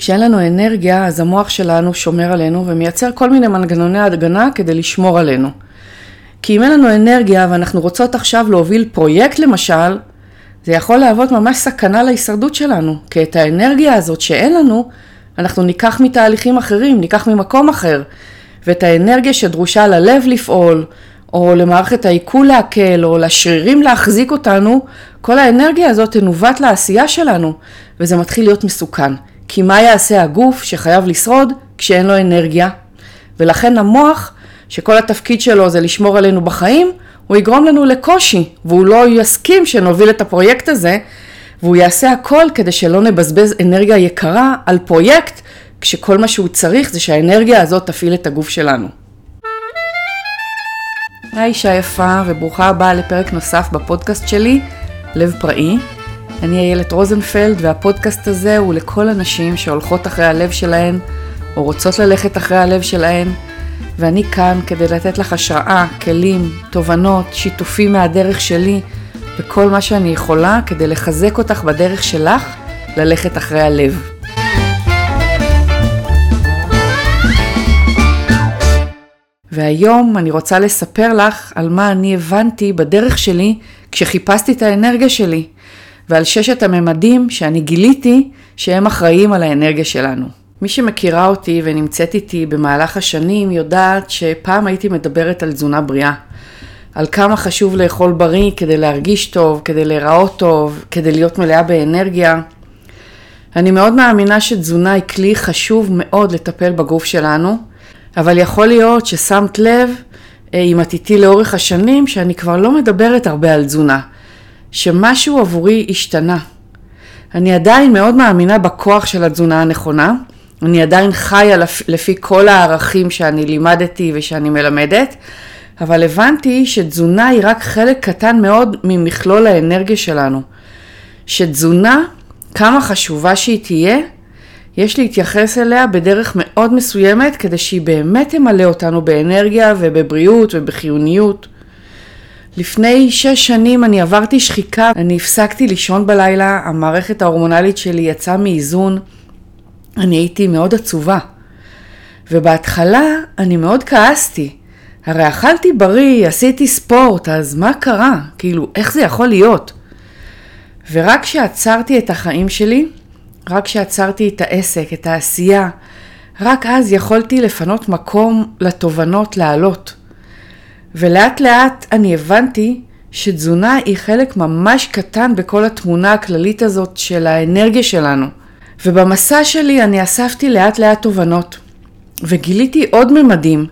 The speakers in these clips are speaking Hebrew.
כשאין לנו אנרגיה, אז המוח שלנו שומר עלינו ומייצר כל מיני מנגנוני הגנה כדי לשמור עלינו. כי אם אין לנו אנרגיה ואנחנו רוצות עכשיו להוביל פרויקט למשל, זה יכול להוות ממש סכנה להישרדות שלנו, כי את האנרגיה הזאת שאין לנו, אנחנו ניקח מתהליכים אחרים, ניקח ממקום אחר, ואת האנרגיה שדרושה ללב לפעול, או למערכת העיכול להקל, או לשרירים להחזיק אותנו, כל האנרגיה הזאת תנווט לעשייה שלנו, וזה מתחיל להיות מסוכן. כי מה יעשה הגוף שחייב לשרוד כשאין לו אנרגיה? ולכן המוח, שכל התפקיד שלו זה לשמור עלינו בחיים, הוא יגרום לנו לקושי, והוא לא יסכים שנוביל את הפרויקט הזה, והוא יעשה הכל כדי שלא נבזבז אנרגיה יקרה על פרויקט, כשכל מה שהוא צריך זה שהאנרגיה הזאת תפעיל את הגוף שלנו. היי אישה יפה וברוכה הבאה לפרק נוסף בפודקאסט שלי, לב פראי. אני איילת רוזנפלד והפודקאסט הזה הוא לכל הנשים שהולכות אחרי הלב שלהן או רוצות ללכת אחרי הלב שלהן ואני כאן כדי לתת לך השראה, כלים, תובנות, שיתופים מהדרך שלי וכל מה שאני יכולה כדי לחזק אותך בדרך שלך ללכת אחרי הלב. והיום אני רוצה לספר לך על מה אני הבנתי בדרך שלי כשחיפשתי את האנרגיה שלי, ועל ששת הממדים שאני גיליתי שהם אחראים על האנרגיה שלנו. מי שמכירה אותי ונמצאת איתי במהלך השנים יודעת שפעם הייתי מדברת על תזונה בריאה. על כמה חשוב לאכול בריא כדי להרגיש טוב, כדי להיראות טוב, כדי להיות מלאה באנרגיה. אני מאוד מאמינה שתזונה היא כלי חשוב מאוד לטפל בגוף שלנו, אבל יכול להיות ששמת לב, אה, אם את איתי לאורך השנים, שאני כבר לא מדברת הרבה על תזונה, שמשהו עבורי השתנה. אני עדיין מאוד מאמינה בכוח של התזונה הנכונה, אני עדיין חיה לפי כל הערכים שאני לימדתי ושאני מלמדת, אבל הבנתי שתזונה היא רק חלק קטן מאוד ממכלול האנרגיה שלנו. שתזונה, כמה חשובה שהיא תהיה, יש להתייחס אליה בדרך מאוד מסוימת כדי שהיא באמת תמלא אותנו באנרגיה ובבריאות ובחיוניות. לפני שש שנים אני עברתי שחיקה, אני הפסקתי לישון בלילה, המערכת ההורמונלית שלי יצאה מאיזון, אני הייתי מאוד עצובה. ובהתחלה אני מאוד כעסתי. הרי אכלתי בריא, עשיתי ספורט, אז מה קרה? כאילו, איך זה יכול להיות? ורק כשעצרתי את החיים שלי, רק כשעצרתי את העסק, את העשייה, רק אז יכולתי לפנות מקום לתובנות לעלות. ולאט לאט אני הבנתי שתזונה היא חלק ממש קטן בכל התמונה הכללית הזאת של האנרגיה שלנו. ובמסע שלי אני אספתי לאט לאט תובנות, וגיליתי עוד ממדים,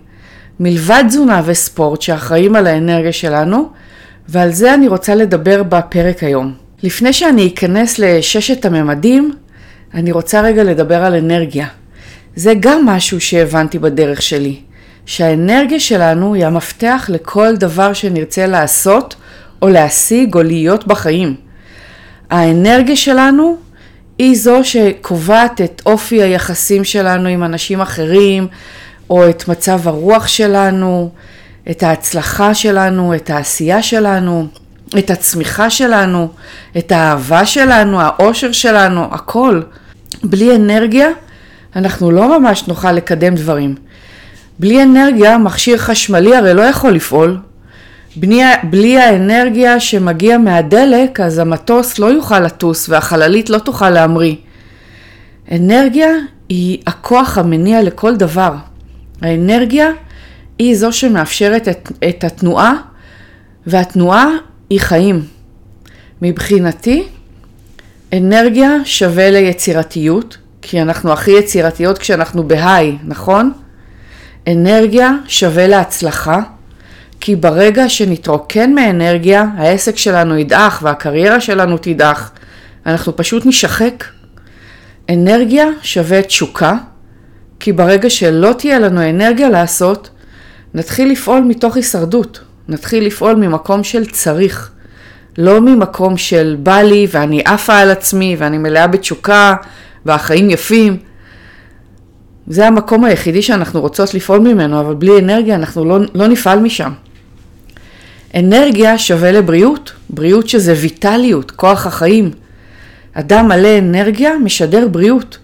מלבד תזונה וספורט שאחראים על האנרגיה שלנו, ועל זה אני רוצה לדבר בפרק היום. לפני שאני אכנס לששת הממדים, אני רוצה רגע לדבר על אנרגיה. זה גם משהו שהבנתי בדרך שלי, שהאנרגיה שלנו היא המפתח לכל דבר שנרצה לעשות או להשיג או להיות בחיים. האנרגיה שלנו היא זו שקובעת את אופי היחסים שלנו עם אנשים אחרים, או את מצב הרוח שלנו, את ההצלחה שלנו, את העשייה שלנו, את הצמיחה שלנו, את האהבה שלנו, האושר שלנו, הכל. בלי אנרגיה אנחנו לא ממש נוכל לקדם דברים. בלי אנרגיה מכשיר חשמלי הרי לא יכול לפעול. בלי, בלי האנרגיה שמגיע מהדלק אז המטוס לא יוכל לטוס והחללית לא תוכל להמריא. אנרגיה היא הכוח המניע לכל דבר. האנרגיה היא זו שמאפשרת את, את התנועה והתנועה היא חיים. מבחינתי אנרגיה שווה ליצירתיות, כי אנחנו הכי יצירתיות כשאנחנו בהיי, נכון? אנרגיה שווה להצלחה, כי ברגע שנתרוקן מאנרגיה, העסק שלנו ידעך והקריירה שלנו תדעך, אנחנו פשוט נשחק. אנרגיה שווה תשוקה, כי ברגע שלא תהיה לנו אנרגיה לעשות, נתחיל לפעול מתוך הישרדות, נתחיל לפעול ממקום של צריך. לא ממקום של בא לי ואני עפה על עצמי ואני מלאה בתשוקה והחיים יפים. זה המקום היחידי שאנחנו רוצות לפעול ממנו, אבל בלי אנרגיה אנחנו לא, לא נפעל משם. אנרגיה שווה לבריאות, בריאות שזה ויטליות, כוח החיים. אדם מלא אנרגיה משדר בריאות.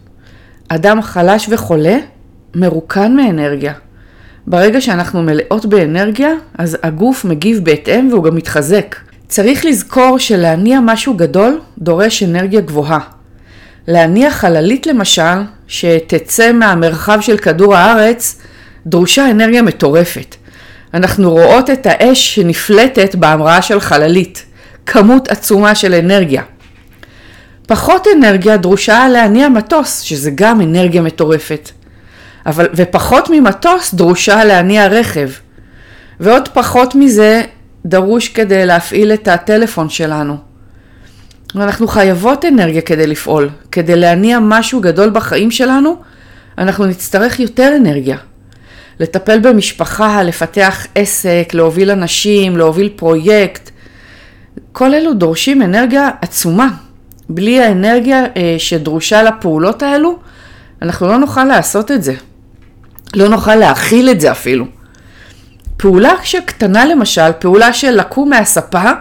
אדם חלש וחולה מרוקן מאנרגיה. ברגע שאנחנו מלאות באנרגיה, אז הגוף מגיב בהתאם והוא גם מתחזק. צריך לזכור שלהניע משהו גדול דורש אנרגיה גבוהה. להניע חללית למשל, שתצא מהמרחב של כדור הארץ, דרושה אנרגיה מטורפת. אנחנו רואות את האש שנפלטת בהמראה של חללית, כמות עצומה של אנרגיה. פחות אנרגיה דרושה להניע מטוס, שזה גם אנרגיה מטורפת. אבל, ופחות ממטוס דרושה להניע רכב. ועוד פחות מזה דרוש כדי להפעיל את הטלפון שלנו. ואנחנו חייבות אנרגיה כדי לפעול. כדי להניע משהו גדול בחיים שלנו, אנחנו נצטרך יותר אנרגיה. לטפל במשפחה, לפתח עסק, להוביל אנשים, להוביל פרויקט, כל אלו דורשים אנרגיה עצומה. בלי האנרגיה אה, שדרושה לפעולות האלו, אנחנו לא נוכל לעשות את זה. לא נוכל להכיל את זה אפילו. פעולה שקטנה למשל, פעולה של לקום מהספה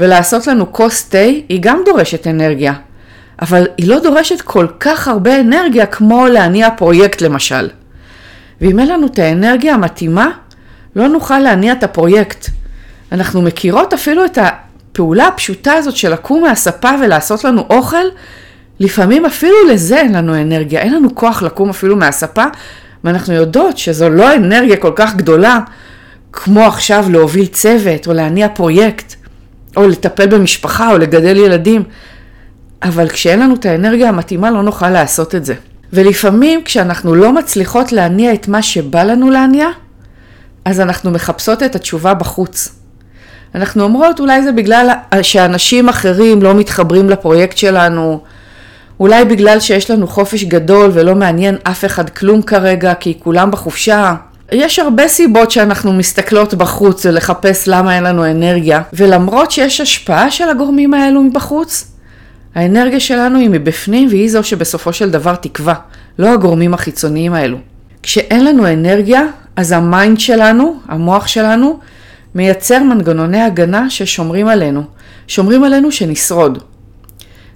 ולעשות לנו כוס תה, היא גם דורשת אנרגיה. אבל היא לא דורשת כל כך הרבה אנרגיה כמו להניע פרויקט למשל. ואם אין לנו את האנרגיה המתאימה, לא נוכל להניע את הפרויקט. אנחנו מכירות אפילו את הפעולה הפשוטה הזאת של לקום מהספה ולעשות לנו אוכל, לפעמים אפילו לזה אין לנו אנרגיה, אין לנו כוח לקום אפילו מהספה, ואנחנו יודעות שזו לא אנרגיה כל כך גדולה כמו עכשיו להוביל צוות או להניע פרויקט, או לטפל במשפחה או לגדל ילדים, אבל כשאין לנו את האנרגיה המתאימה לא נוכל לעשות את זה. ולפעמים כשאנחנו לא מצליחות להניע את מה שבא לנו להניע, אז אנחנו מחפשות את התשובה בחוץ. אנחנו אומרות אולי זה בגלל שאנשים אחרים לא מתחברים לפרויקט שלנו, אולי בגלל שיש לנו חופש גדול ולא מעניין אף אחד כלום כרגע כי כולם בחופשה. יש הרבה סיבות שאנחנו מסתכלות בחוץ ולחפש למה אין לנו אנרגיה, ולמרות שיש השפעה של הגורמים האלו מבחוץ, האנרגיה שלנו היא מבפנים והיא זו שבסופו של דבר תקבע, לא הגורמים החיצוניים האלו. כשאין לנו אנרגיה, אז ה mind שלנו, המוח שלנו, מייצר מנגנוני הגנה ששומרים עלינו, שומרים עלינו שנשרוד.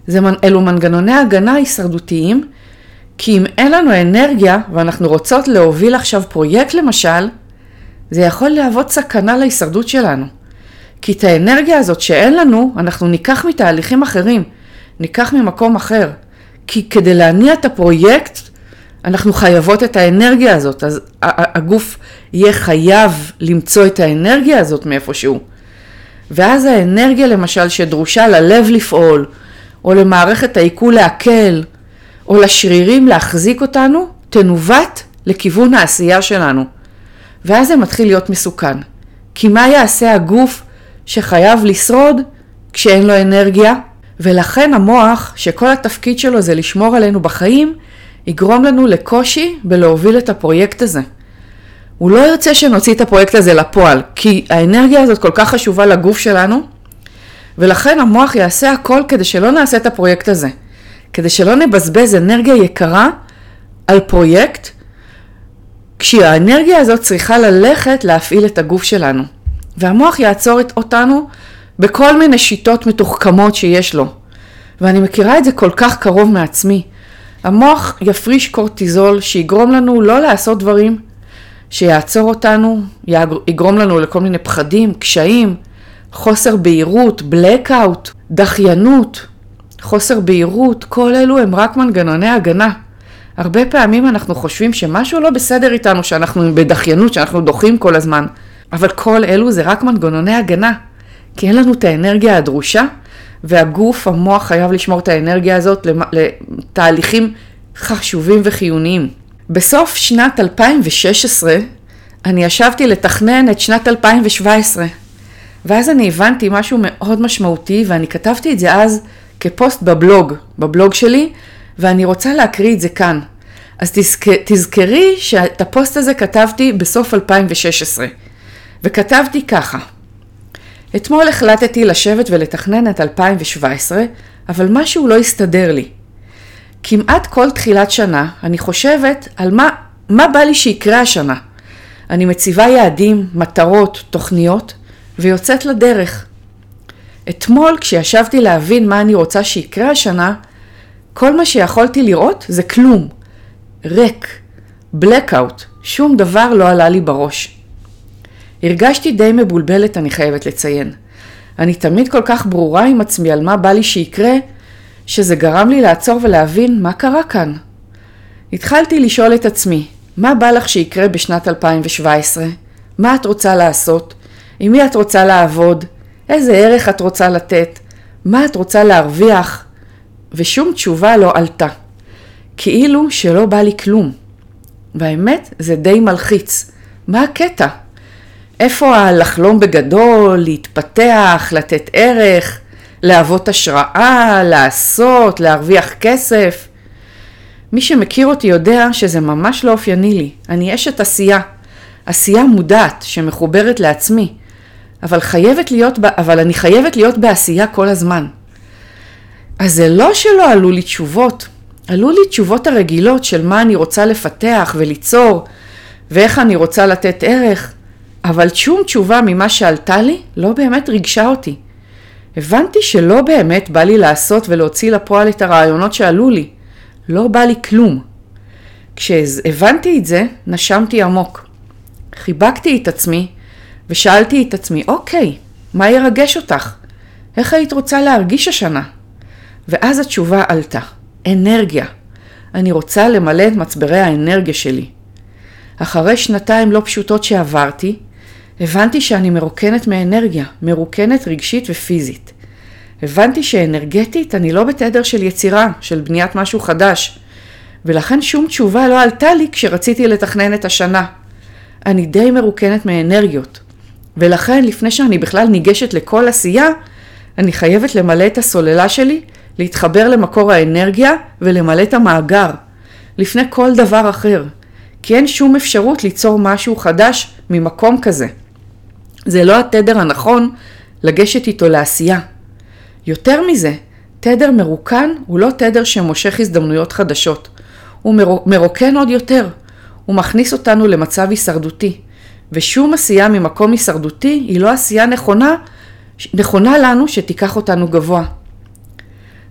זה, אלו מנגנוני הגנה הישרדותיים, כי אם אין לנו אנרגיה ואנחנו רוצות להוביל עכשיו פרויקט למשל, זה יכול להוות סכנה להישרדות שלנו. כי את האנרגיה הזאת שאין לנו, אנחנו ניקח מתהליכים אחרים, ניקח ממקום אחר. כי כדי להניע את הפרויקט, אנחנו חייבות את האנרגיה הזאת, אז הגוף יהיה חייב למצוא את האנרגיה הזאת מאיפשהו. ואז האנרגיה למשל שדרושה ללב לפעול, או למערכת העיכול לעכל, או לשרירים להחזיק אותנו, תנווט לכיוון העשייה שלנו. ואז זה מתחיל להיות מסוכן. כי מה יעשה הגוף שחייב לשרוד כשאין לו אנרגיה? ולכן המוח, שכל התפקיד שלו זה לשמור עלינו בחיים, יגרום לנו לקושי בלהוביל את הפרויקט הזה. הוא לא ירצה שנוציא את הפרויקט הזה לפועל, כי האנרגיה הזאת כל כך חשובה לגוף שלנו, ולכן המוח יעשה הכל כדי שלא נעשה את הפרויקט הזה. כדי שלא נבזבז אנרגיה יקרה על פרויקט, כשהאנרגיה הזאת צריכה ללכת להפעיל את הגוף שלנו. והמוח יעצור את אותנו בכל מיני שיטות מתוחכמות שיש לו. ואני מכירה את זה כל כך קרוב מעצמי. המוח יפריש קורטיזול שיגרום לנו לא לעשות דברים, שיעצור אותנו, יגרום לנו לכל מיני פחדים, קשיים, חוסר בהירות, blackout, דחיינות, חוסר בהירות, כל אלו הם רק מנגנוני הגנה. הרבה פעמים אנחנו חושבים שמשהו לא בסדר איתנו, שאנחנו בדחיינות, שאנחנו דוחים כל הזמן, אבל כל אלו זה רק מנגנוני הגנה, כי אין לנו את האנרגיה הדרושה, והגוף, המוח חייב לשמור את האנרגיה הזאת לתהליכים חשובים וחיוניים. בסוף שנת 2016 אני ישבתי לתכנן את שנת 2017, ואז אני הבנתי משהו מאוד משמעותי, ואני כתבתי את זה אז כפוסט בבלוג, בבלוג שלי, ואני רוצה להקריא את זה כאן. אז תזכ... תזכרי שאת הפוסט הזה כתבתי בסוף 2016, וכתבתי ככה: אתמול החלטתי לשבת ולתכנן את 2017, אבל משהו לא הסתדר לי. כמעט כל תחילת שנה אני חושבת על מה, מה בא לי שיקרה השנה. אני מציבה יעדים, מטרות, תוכניות, ויוצאת לדרך. אתמול כשישבתי להבין מה אני רוצה שיקרה השנה, כל מה שיכולתי לראות זה כלום. ריק, blackout, שום דבר לא עלה לי בראש. הרגשתי די מבולבלת, אני חייבת לציין. אני תמיד כל כך ברורה עם עצמי על מה בא לי שיקרה, שזה גרם לי לעצור ולהבין מה קרה כאן. התחלתי לשאול את עצמי, מה בא לך שיקרה בשנת 2017? מה את רוצה לעשות? עם מי את רוצה לעבוד? איזה ערך את רוצה לתת? מה את רוצה להרוויח? ושום תשובה לא עלתה. כאילו שלא בא לי כלום. והאמת, זה די מלחיץ. מה הקטע? איפה הלחלום בגדול, להתפתח, לתת ערך, להוות השראה, לעשות, להרוויח כסף? מי שמכיר אותי יודע שזה ממש לא אופייני לי. אני אשת עשייה. עשייה מודעת שמחוברת לעצמי. אבל, חייבת להיות, אבל אני חייבת להיות בעשייה כל הזמן. אז זה לא שלא עלו לי תשובות, עלו לי תשובות הרגילות של מה אני רוצה לפתח וליצור ואיך אני רוצה לתת ערך, אבל שום תשובה ממה שעלתה לי לא באמת ריגשה אותי. הבנתי שלא באמת בא לי לעשות ולהוציא לפועל את הרעיונות שעלו לי. לא בא לי כלום. כשהבנתי את זה, נשמתי עמוק. חיבקתי את עצמי ושאלתי את עצמי, אוקיי, מה ירגש אותך? איך היית רוצה להרגיש השנה? ואז התשובה עלתה, אנרגיה. אני רוצה למלא את מצברי האנרגיה שלי. אחרי שנתיים לא פשוטות שעברתי, הבנתי שאני מרוקנת מאנרגיה, מרוקנת רגשית ופיזית. הבנתי שאנרגטית אני לא בתדר של יצירה, של בניית משהו חדש, ולכן שום תשובה לא עלתה לי כשרציתי לתכנן את השנה. אני די מרוקנת מאנרגיות, ולכן לפני שאני בכלל ניגשת לכל עשייה, אני חייבת למלא את הסוללה שלי, להתחבר למקור האנרגיה ולמלא את המאגר, לפני כל דבר אחר, כי אין שום אפשרות ליצור משהו חדש ממקום כזה. זה לא התדר הנכון לגשת איתו לעשייה. יותר מזה, תדר מרוקן הוא לא תדר שמושך הזדמנויות חדשות. הוא מרוקן עוד יותר. הוא מכניס אותנו למצב הישרדותי. ושום עשייה ממקום הישרדותי היא לא עשייה נכונה, נכונה לנו שתיקח אותנו גבוה.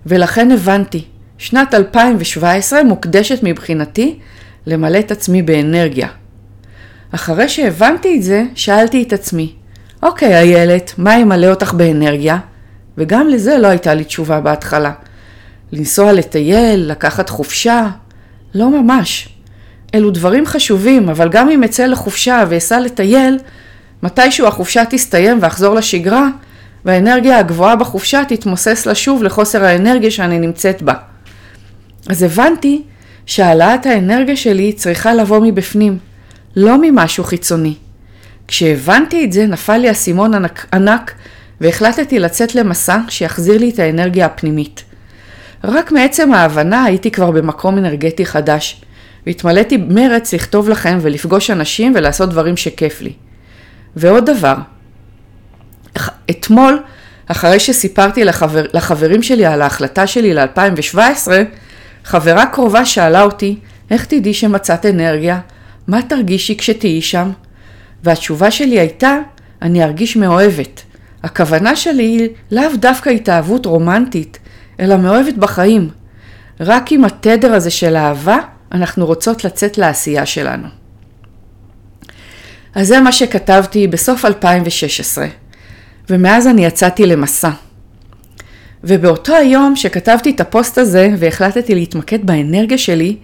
ולכן הבנתי, שנת 2017 מוקדשת מבחינתי למלא את עצמי באנרגיה. אחרי שהבנתי את זה, שאלתי את עצמי, אוקיי איילת, מה ימלא אותך באנרגיה? וגם לזה לא הייתה לי תשובה בהתחלה. לנסוע לטייל, לקחת חופשה? לא ממש. אלו דברים חשובים, אבל גם אם אצא לחופשה ואסע לטייל, מתישהו החופשה תסתיים ואחזור לשגרה, והאנרגיה הגבוהה בחופשה תתמוסס לשוב לחוסר האנרגיה שאני נמצאת בה. אז הבנתי שהעלאת האנרגיה שלי צריכה לבוא מבפנים, לא ממשהו חיצוני. כשהבנתי את זה נפל לי אסימון ענק, ענק והחלטתי לצאת למסע שיחזיר לי את האנרגיה הפנימית. רק מעצם ההבנה הייתי כבר במקום אנרגטי חדש, והתמלאתי מרץ לכתוב לכם ולפגוש אנשים ולעשות דברים שכיף לי. ועוד דבר, אתמול, אחרי שסיפרתי לחבר, לחברים שלי על ההחלטה שלי ל-2017, חברה קרובה שאלה אותי, איך תדעי שמצאת אנרגיה? מה תרגישי כשתהיי שם? והתשובה שלי הייתה, אני ארגיש מאוהבת. הכוונה שלי היא לאו דווקא התאהבות רומנטית, אלא מאוהבת בחיים. רק עם התדר הזה של אהבה, אנחנו רוצות לצאת לעשייה שלנו. אז זה מה שכתבתי בסוף 2016, ומאז אני יצאתי למסע. ובאותו היום שכתבתי את הפוסט הזה והחלטתי להתמקד באנרגיה שלי,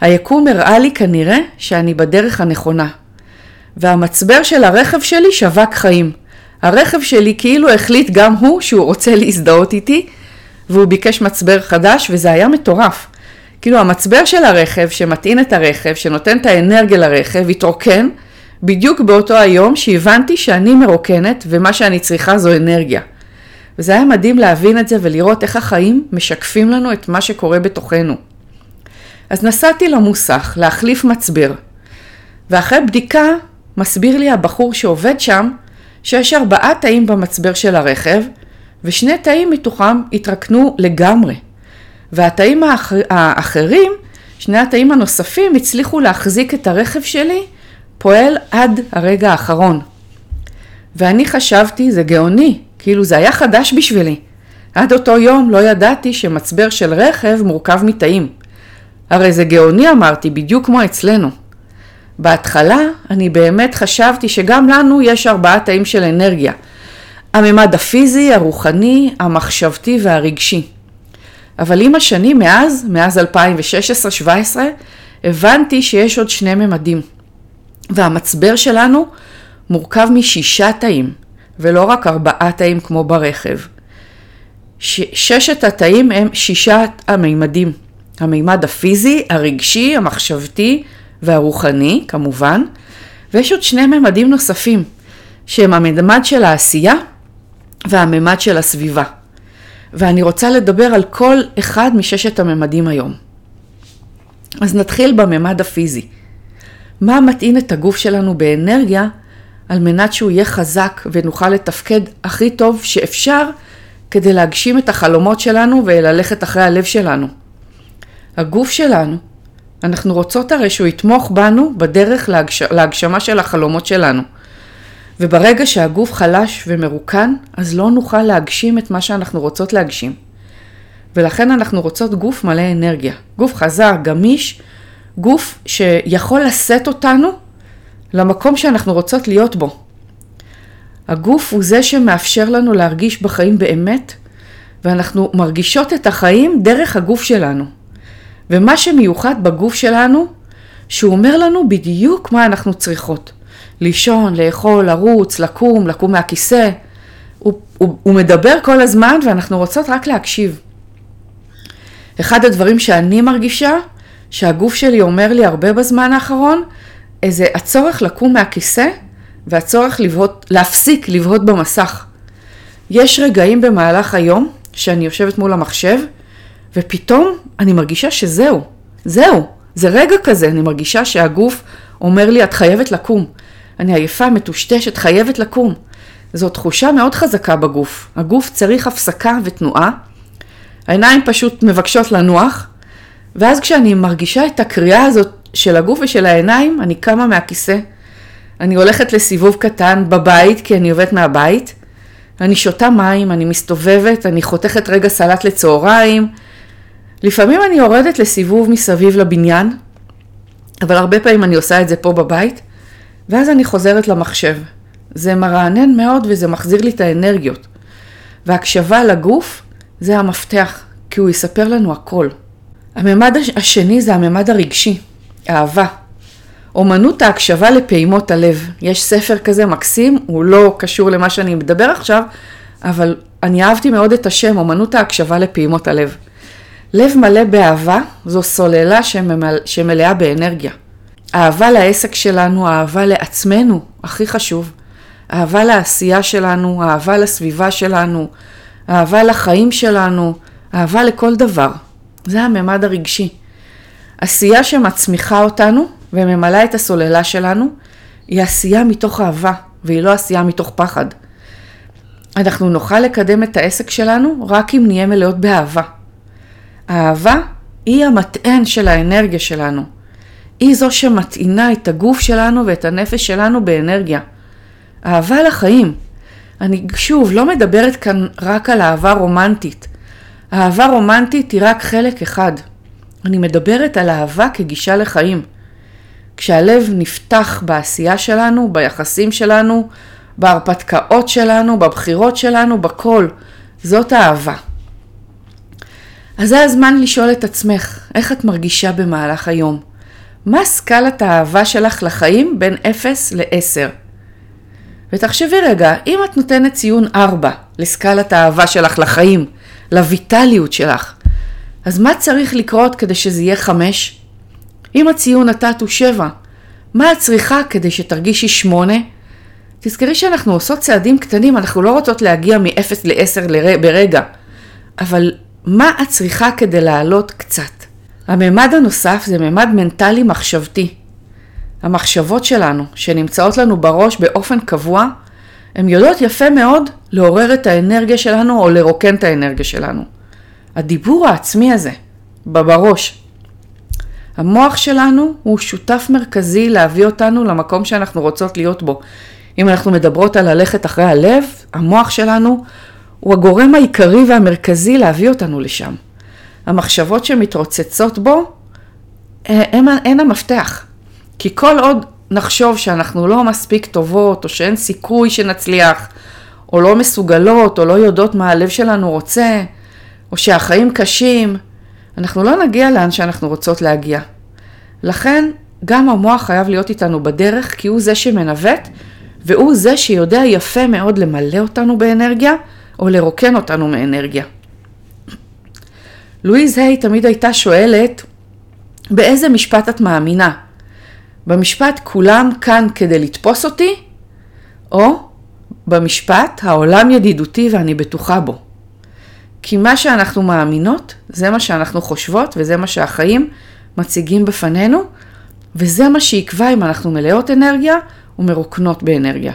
היקום הראה לי כנראה שאני בדרך הנכונה. והמצבר של הרכב שלי שווק חיים. הרכב שלי כאילו החליט גם הוא שהוא רוצה להזדהות איתי, והוא ביקש מצבר חדש, וזה היה מטורף. כאילו המצבר של הרכב שמטעין את הרכב, שנותן את האנרגיה לרכב, התרוקן בדיוק באותו היום שהבנתי שאני מרוקנת ומה שאני צריכה זו אנרגיה. וזה היה מדהים להבין את זה ולראות איך החיים משקפים לנו את מה שקורה בתוכנו. אז נסעתי למוסך להחליף מצבר, ואחרי בדיקה מסביר לי הבחור שעובד שם שיש ארבעה תאים במצבר של הרכב, ושני תאים מתוכם התרקנו לגמרי. והתאים האחר, האחרים, שני התאים הנוספים, הצליחו להחזיק את הרכב שלי פועל עד הרגע האחרון. ואני חשבתי, זה גאוני, כאילו זה היה חדש בשבילי. עד אותו יום לא ידעתי שמצבר של רכב מורכב מתאים. הרי זה גאוני אמרתי, בדיוק כמו אצלנו. בהתחלה אני באמת חשבתי שגם לנו יש ארבעה תאים של אנרגיה. הממד הפיזי, הרוחני, המחשבתי והרגשי. אבל עם השנים מאז, מאז 2016-2017, הבנתי שיש עוד שני ממדים. והמצבר שלנו מורכב משישה תאים, ולא רק ארבעה תאים כמו ברכב. ש- ששת התאים הם שישת המימדים. המימד הפיזי, הרגשי, המחשבתי והרוחני, כמובן, ויש עוד שני ממדים נוספים, שהם הממד של העשייה והממד של הסביבה. ואני רוצה לדבר על כל אחד מששת הממדים היום. אז נתחיל בממד הפיזי. מה מטעין את הגוף שלנו באנרגיה על מנת שהוא יהיה חזק ונוכל לתפקד הכי טוב שאפשר כדי להגשים את החלומות שלנו וללכת אחרי הלב שלנו. הגוף שלנו, אנחנו רוצות הרי שהוא יתמוך בנו בדרך להגש... להגשמה של החלומות שלנו. וברגע שהגוף חלש ומרוקן, אז לא נוכל להגשים את מה שאנחנו רוצות להגשים. ולכן אנחנו רוצות גוף מלא אנרגיה. גוף חזק, גמיש, גוף שיכול לשאת אותנו למקום שאנחנו רוצות להיות בו. הגוף הוא זה שמאפשר לנו להרגיש בחיים באמת, ואנחנו מרגישות את החיים דרך הגוף שלנו. ומה שמיוחד בגוף שלנו, שהוא אומר לנו בדיוק מה אנחנו צריכות. לישון, לאכול, לרוץ, לקום, לקום מהכיסא. הוא, הוא, הוא מדבר כל הזמן ואנחנו רוצות רק להקשיב. אחד הדברים שאני מרגישה, שהגוף שלי אומר לי הרבה בזמן האחרון, זה הצורך לקום מהכיסא והצורך לבהות, להפסיק לבהות במסך. יש רגעים במהלך היום שאני יושבת מול המחשב, ופתאום אני מרגישה שזהו, זהו, זה רגע כזה, אני מרגישה שהגוף אומר לי, את חייבת לקום. אני עייפה, מטושטשת, חייבת לקום. זו תחושה מאוד חזקה בגוף. הגוף צריך הפסקה ותנועה. העיניים פשוט מבקשות לנוח, ואז כשאני מרגישה את הקריאה הזאת של הגוף ושל העיניים, אני קמה מהכיסא. אני הולכת לסיבוב קטן בבית, כי אני עובדת מהבית. אני שותה מים, אני מסתובבת, אני חותכת רגע סלט לצהריים. לפעמים אני יורדת לסיבוב מסביב לבניין, אבל הרבה פעמים אני עושה את זה פה בבית. ואז אני חוזרת למחשב. זה מרענן מאוד וזה מחזיר לי את האנרגיות. והקשבה לגוף זה המפתח, כי הוא יספר לנו הכל. הממד השני זה הממד הרגשי, אהבה. אומנות ההקשבה לפעימות הלב. יש ספר כזה מקסים, הוא לא קשור למה שאני מדבר עכשיו, אבל אני אהבתי מאוד את השם, אומנות ההקשבה לפעימות הלב. לב מלא באהבה זו סוללה שמל... שמלאה באנרגיה. אהבה לעסק שלנו, אהבה לעצמנו, הכי חשוב. אהבה לעשייה שלנו, אהבה לסביבה שלנו, אהבה לחיים שלנו, אהבה לכל דבר. זה הממד הרגשי. עשייה שמצמיחה אותנו וממלאה את הסוללה שלנו, היא עשייה מתוך אהבה, והיא לא עשייה מתוך פחד. אנחנו נוכל לקדם את העסק שלנו רק אם נהיה מלאות באהבה. האהבה היא המטען של האנרגיה שלנו. היא זו שמטעינה את הגוף שלנו ואת הנפש שלנו באנרגיה. אהבה לחיים. אני שוב לא מדברת כאן רק על אהבה רומנטית. אהבה רומנטית היא רק חלק אחד. אני מדברת על אהבה כגישה לחיים. כשהלב נפתח בעשייה שלנו, ביחסים שלנו, בהרפתקאות שלנו, בבחירות שלנו, בכל. זאת אהבה. אז זה הזמן לשאול את עצמך, איך את מרגישה במהלך היום? מה סקלת האהבה שלך לחיים בין 0 ל-10? ותחשבי רגע, אם את נותנת ציון 4 לסקלת האהבה שלך לחיים, לויטליות שלך, אז מה צריך לקרות כדי שזה יהיה 5? אם הציון נתת הוא 7, מה את צריכה כדי שתרגישי 8? תזכרי שאנחנו עושות צעדים קטנים, אנחנו לא רוצות להגיע מ-0 ל-10 ברגע, אבל מה את צריכה כדי לעלות קצת? הממד הנוסף זה ממד מנטלי מחשבתי. המחשבות שלנו, שנמצאות לנו בראש באופן קבוע, הן יודעות יפה מאוד לעורר את האנרגיה שלנו או לרוקן את האנרגיה שלנו. הדיבור העצמי הזה, בראש. המוח שלנו הוא שותף מרכזי להביא אותנו למקום שאנחנו רוצות להיות בו. אם אנחנו מדברות על ללכת אחרי הלב, המוח שלנו הוא הגורם העיקרי והמרכזי להביא אותנו לשם. המחשבות שמתרוצצות בו הם, הן המפתח. כי כל עוד נחשוב שאנחנו לא מספיק טובות, או שאין סיכוי שנצליח, או לא מסוגלות, או לא יודעות מה הלב שלנו רוצה, או שהחיים קשים, אנחנו לא נגיע לאן שאנחנו רוצות להגיע. לכן, גם המוח חייב להיות איתנו בדרך, כי הוא זה שמנווט, והוא זה שיודע יפה מאוד למלא אותנו באנרגיה, או לרוקן אותנו מאנרגיה. לואיז היי תמיד הייתה שואלת, באיזה משפט את מאמינה? במשפט כולם כאן כדי לתפוס אותי, או במשפט העולם ידידותי ואני בטוחה בו. כי מה שאנחנו מאמינות, זה מה שאנחנו חושבות וזה מה שהחיים מציגים בפנינו, וזה מה שיקבע אם אנחנו מלאות אנרגיה ומרוקנות באנרגיה.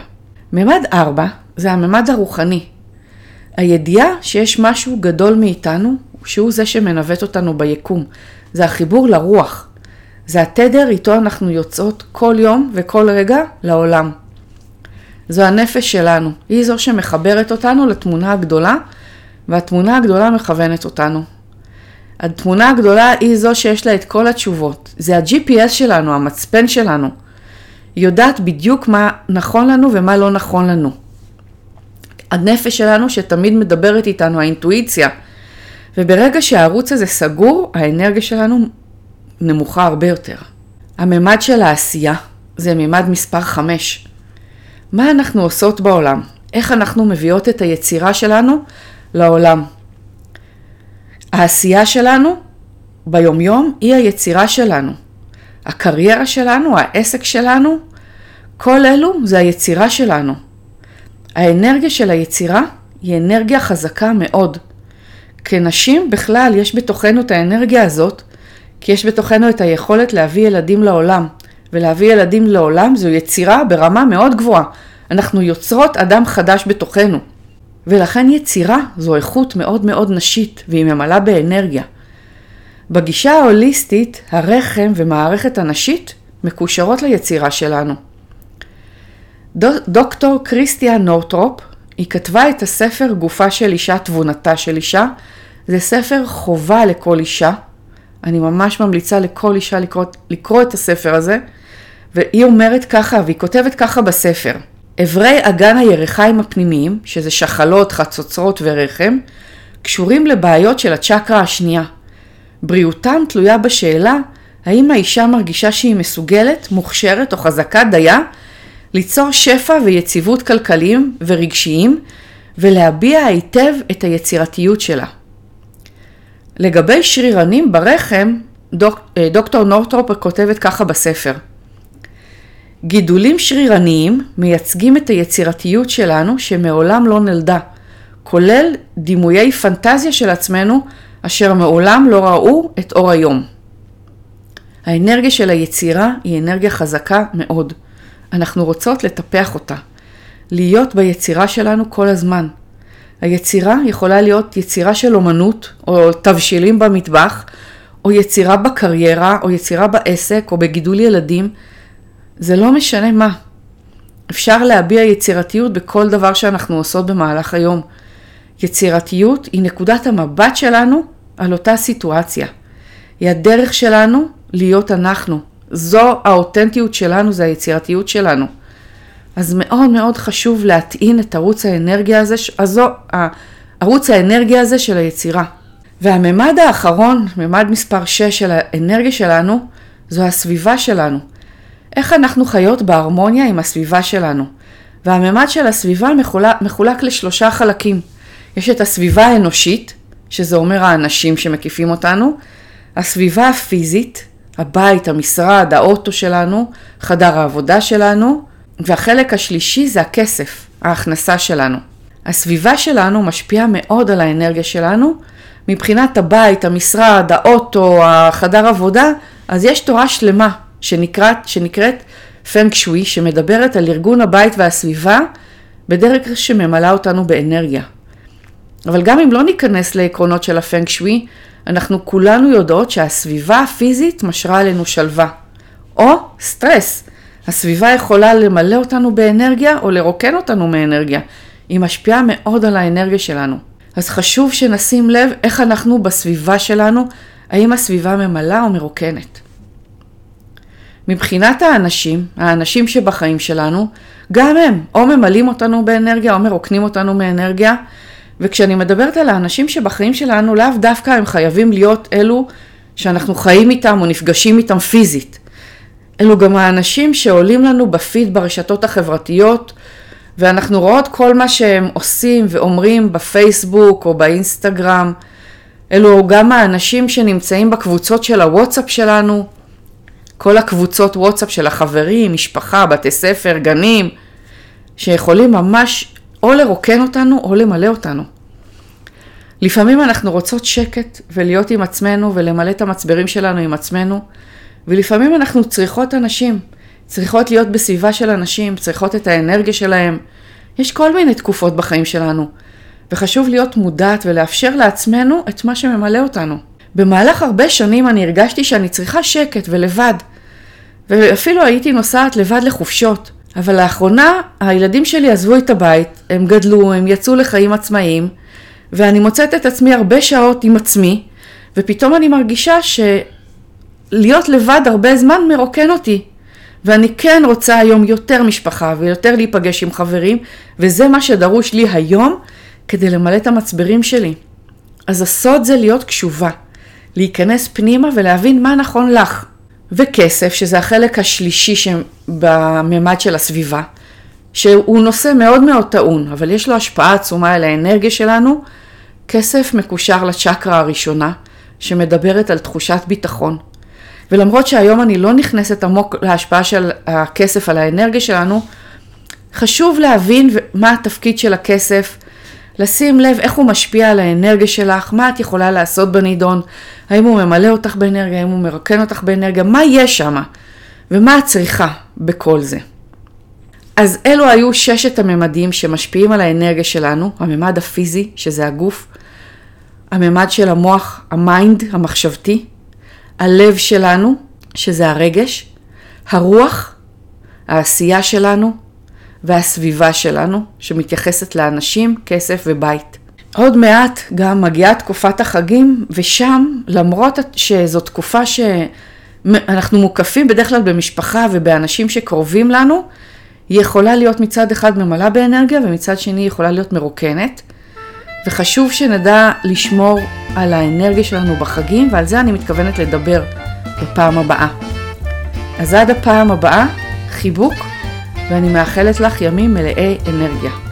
ממד 4 זה הממד הרוחני. הידיעה שיש משהו גדול מאיתנו, שהוא זה שמנווט אותנו ביקום. זה החיבור לרוח. זה התדר איתו אנחנו יוצאות כל יום וכל רגע לעולם. זו הנפש שלנו, היא זו שמחברת אותנו לתמונה הגדולה, והתמונה הגדולה מכוונת אותנו. התמונה הגדולה היא זו שיש לה את כל התשובות. זה ה-GPS שלנו, המצפן שלנו. היא יודעת בדיוק מה נכון לנו ומה לא נכון לנו. הנפש שלנו שתמיד מדברת איתנו, האינטואיציה. וברגע שהערוץ הזה סגור, האנרגיה שלנו נמוכה הרבה יותר. הממד של העשייה זה ממד מספר 5. מה אנחנו עושות בעולם? איך אנחנו מביאות את היצירה שלנו לעולם? העשייה שלנו ביומיום היא היצירה שלנו. הקריירה שלנו, העסק שלנו, כל אלו זה היצירה שלנו. האנרגיה של היצירה היא אנרגיה חזקה מאוד. כנשים בכלל יש בתוכנו את האנרגיה הזאת, כי יש בתוכנו את היכולת להביא ילדים לעולם. ולהביא ילדים לעולם זו יצירה ברמה מאוד גבוהה. אנחנו יוצרות אדם חדש בתוכנו. ולכן יצירה זו איכות מאוד מאוד נשית, והיא ממלאה באנרגיה. בגישה ההוליסטית, הרחם ומערכת הנשית מקושרות ליצירה שלנו. דוקטור קריסטיה נורטרופ, היא כתבה את הספר גופה של אישה, תבונתה של אישה. זה ספר חובה לכל אישה. אני ממש ממליצה לכל אישה לקרוא, לקרוא את הספר הזה. והיא אומרת ככה, והיא כותבת ככה בספר: אברי אגן הירחיים הפנימיים, שזה שחלות, חצוצרות ורחם, קשורים לבעיות של הצ'קרה השנייה. בריאותם תלויה בשאלה האם האישה מרגישה שהיא מסוגלת, מוכשרת או חזקה דייה ליצור שפע ויציבות כלכליים ורגשיים ולהביע היטב את היצירתיות שלה. לגבי שרירנים ברחם, דוק, אה, דוקטור נורטרופ כותבת ככה בספר: גידולים שרירניים מייצגים את היצירתיות שלנו שמעולם לא נולדה, כולל דימויי פנטזיה של עצמנו אשר מעולם לא ראו את אור היום. האנרגיה של היצירה היא אנרגיה חזקה מאוד. אנחנו רוצות לטפח אותה, להיות ביצירה שלנו כל הזמן. היצירה יכולה להיות יצירה של אומנות, או תבשילים במטבח, או יצירה בקריירה, או יצירה בעסק, או בגידול ילדים. זה לא משנה מה. אפשר להביע יצירתיות בכל דבר שאנחנו עושות במהלך היום. יצירתיות היא נקודת המבט שלנו על אותה סיטואציה. היא הדרך שלנו להיות אנחנו. זו האותנטיות שלנו, זה היצירתיות שלנו. אז מאוד מאוד חשוב להטעין את ערוץ האנרגיה הזה, הזו, ערוץ האנרגיה הזה של היצירה. והממד האחרון, ממד מספר 6 של האנרגיה שלנו, זו הסביבה שלנו. איך אנחנו חיות בהרמוניה עם הסביבה שלנו. והממד של הסביבה מחולק, מחולק לשלושה חלקים. יש את הסביבה האנושית, שזה אומר האנשים שמקיפים אותנו, הסביבה הפיזית, הבית, המשרד, האוטו שלנו, חדר העבודה שלנו, והחלק השלישי זה הכסף, ההכנסה שלנו. הסביבה שלנו משפיעה מאוד על האנרגיה שלנו. מבחינת הבית, המשרד, האוטו, החדר עבודה, אז יש תורה שלמה שנקראת, שנקראת פנק שווי, שמדברת על ארגון הבית והסביבה בדרך שממלאה אותנו באנרגיה. אבל גם אם לא ניכנס לעקרונות של הפנק שווי, אנחנו כולנו יודעות שהסביבה הפיזית משרה עלינו שלווה, או סטרס. הסביבה יכולה למלא אותנו באנרגיה או לרוקן אותנו מאנרגיה. היא משפיעה מאוד על האנרגיה שלנו. אז חשוב שנשים לב איך אנחנו בסביבה שלנו, האם הסביבה ממלאה או מרוקנת. מבחינת האנשים, האנשים שבחיים שלנו, גם הם או ממלאים אותנו באנרגיה או מרוקנים אותנו מאנרגיה. וכשאני מדברת על האנשים שבחיים שלנו, לאו דווקא הם חייבים להיות אלו שאנחנו חיים איתם או נפגשים איתם פיזית. אלו גם האנשים שעולים לנו בפיד ברשתות החברתיות, ואנחנו רואות כל מה שהם עושים ואומרים בפייסבוק או באינסטגרם. אלו גם האנשים שנמצאים בקבוצות של הוואטסאפ שלנו, כל הקבוצות וואטסאפ של החברים, משפחה, בתי ספר, גנים, שיכולים ממש או לרוקן אותנו או למלא אותנו. לפעמים אנחנו רוצות שקט ולהיות עם עצמנו ולמלא את המצברים שלנו עם עצמנו, ולפעמים אנחנו צריכות אנשים, צריכות להיות בסביבה של אנשים, צריכות את האנרגיה שלהם. יש כל מיני תקופות בחיים שלנו, וחשוב להיות מודעת ולאפשר לעצמנו את מה שממלא אותנו. במהלך הרבה שנים אני הרגשתי שאני צריכה שקט ולבד, ואפילו הייתי נוסעת לבד לחופשות. אבל לאחרונה הילדים שלי עזבו את הבית, הם גדלו, הם יצאו לחיים עצמאיים, ואני מוצאת את עצמי הרבה שעות עם עצמי, ופתאום אני מרגישה שלהיות לבד הרבה זמן מרוקן אותי. ואני כן רוצה היום יותר משפחה ויותר להיפגש עם חברים, וזה מה שדרוש לי היום כדי למלא את המצברים שלי. אז הסוד זה להיות קשובה, להיכנס פנימה ולהבין מה נכון לך. וכסף, שזה החלק השלישי בממד של הסביבה, שהוא נושא מאוד מאוד טעון, אבל יש לו השפעה עצומה על האנרגיה שלנו. כסף מקושר לצ'קרה הראשונה, שמדברת על תחושת ביטחון. ולמרות שהיום אני לא נכנסת עמוק להשפעה של הכסף על האנרגיה שלנו, חשוב להבין מה התפקיד של הכסף, לשים לב איך הוא משפיע על האנרגיה שלך, מה את יכולה לעשות בנידון, האם הוא ממלא אותך באנרגיה, האם הוא מרקן אותך באנרגיה, מה יש שם ומה את צריכה בכל זה. אז אלו היו ששת הממדים שמשפיעים על האנרגיה שלנו, הממד הפיזי, שזה הגוף, הממד של המוח, ה mind, המחשבתי, הלב שלנו, שזה הרגש, הרוח, העשייה שלנו והסביבה שלנו, שמתייחסת לאנשים, כסף ובית. עוד מעט גם מגיעה תקופת החגים, ושם, למרות שזו תקופה שאנחנו מוקפים בדרך כלל במשפחה ובאנשים שקרובים לנו, היא יכולה להיות מצד אחד ממלאה באנרגיה ומצד שני היא יכולה להיות מרוקנת. וחשוב שנדע לשמור על האנרגיה שלנו בחגים, ועל זה אני מתכוונת לדבר בפעם הבאה. אז עד הפעם הבאה, חיבוק, ואני מאחלת לך ימים מלאי אנרגיה.